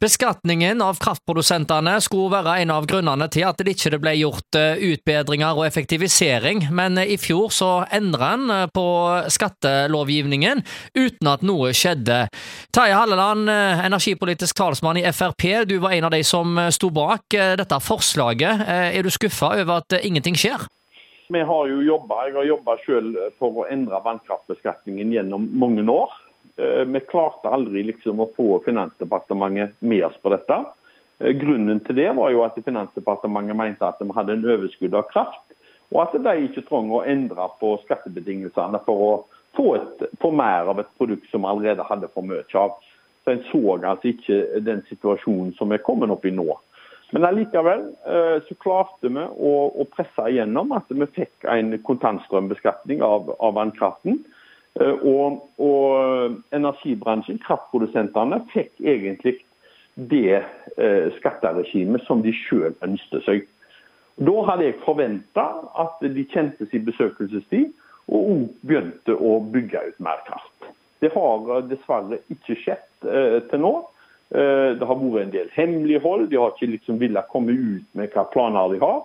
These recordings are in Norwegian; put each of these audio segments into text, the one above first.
Beskatningen av kraftprodusentene skulle være en av grunnene til at det ikke ble gjort eh, utbedringer og effektivisering, men i fjor så endra en eh, på skattelovgivningen uten at noe skjedde. Terje Halleland, eh, energipolitisk talsmann i Frp, du var en av de som sto bak dette forslaget. Er du skuffa over at ingenting skjer? Vi har jo jobbet, Jeg har jobba selv for å endre vannkraftbeskatningen gjennom mange år. Eh, vi klarte aldri liksom å få Finansdepartementet med oss på dette. Eh, grunnen til det var jo at Finansdepartementet mente at de hadde en overskudd av kraft, og at de ikke trengte å endre på skattebetingelsene for å få, et, få mer av et produkt som vi allerede hadde for mye av. Så En så altså ikke den situasjonen som er kommet opp i nå. Men allikevel eh, så klarte vi å, å presse igjennom at vi fikk en kontantstrømbeskatning av, av vannkraften. Eh, og, og, energibransjen, kraftprodusentene, fikk egentlig det eh, skatteregimet som de selv ønsket seg. Da hadde jeg forventa at de kjente sin besøkelsestid og begynte å bygge ut mer kraft. Det har eh, dessverre ikke skjedd til nå. Det har vært en del hemmelighold. De har ikke liksom villet komme ut med hva planer de har.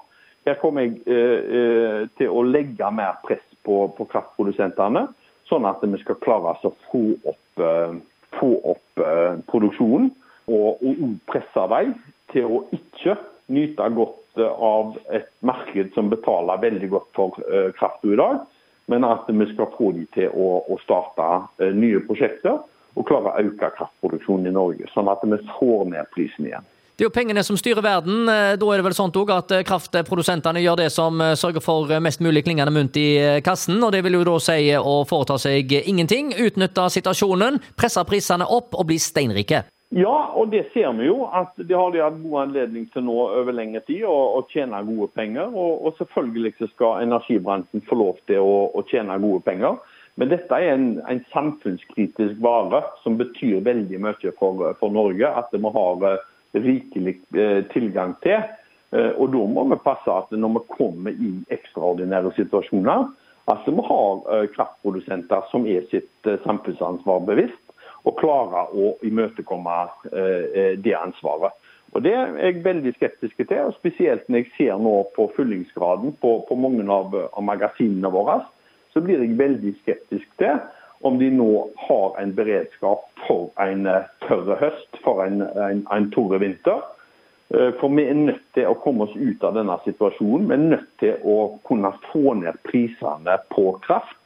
Her kommer jeg til å legge mer press på, på kraftprodusentene sånn at vi skal klare å få opp, eh, få opp eh, produksjonen. Og, og presse dem til å ikke nyte godt eh, av et marked som betaler veldig godt for krafta i dag, men at vi skal få dem til å, å starte nye prosjekter og klare å øke kraftproduksjonen i Norge, sånn at vi får ned prisen igjen. Det er jo pengene som styrer verden. Eh, da er det vel sånn at eh, kraftprodusentene gjør det som eh, sørger for mest mulig klingende mynt i kassen. og Det vil jo da si å foreta seg ingenting, utnytte situasjonen, presse prisene opp og bli steinrike. Ja, og det ser vi jo. at Det har de hatt god anledning til nå over lengre tid, å, tjene gode penger. Og, og, selvfølgelig skal energibransjen få lov til å, å tjene gode penger. Men dette er en, en, samfunnskritisk vare som betyr veldig mye for, for Norge. At vi har rikelig eh, tilgang til. Eh, og Da må vi passe at når vi kommer i ekstraordinære situasjoner, at vi har eh, kraftprodusenter som er sitt samfunnsansvar bevisst, og klarer å imøtekomme det ansvaret. Og Det er jeg veldig skeptisk til, og spesielt når jeg ser nå på fyllingsgraden på, på mange av, av magasinene våre. Så blir jeg veldig skeptisk til om de nå har en beredskap for en tørr høst, for en, en, en tørre vinter. Eh, for vi er nødt til å komme oss ut av denne situasjonen. Vi er nødt til å kunne få ned prisene på kraft.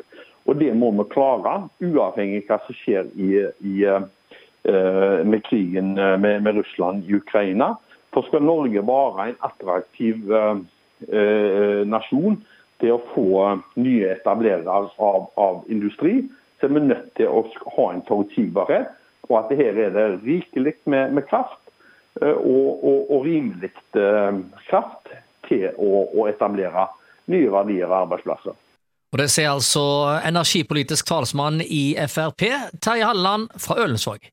Og det må vi klare, uavhengig av hva som skjer i, i, eh, med krigen med, med, Russland i Ukraina. For skal Norge være en attraktiv eh, nasjon til å få nye etablerere av, av industri, så er vi nødt til å ha en forutsigbarhet på at her er det rikelig med, med kraft eh, og, og, og rimelig eh, kraft til å, å, etablere nye verdier og arbeidsplasser. Og Det sier altså energipolitisk talsmann i Frp, Terje Halleland fra Ølensvåg.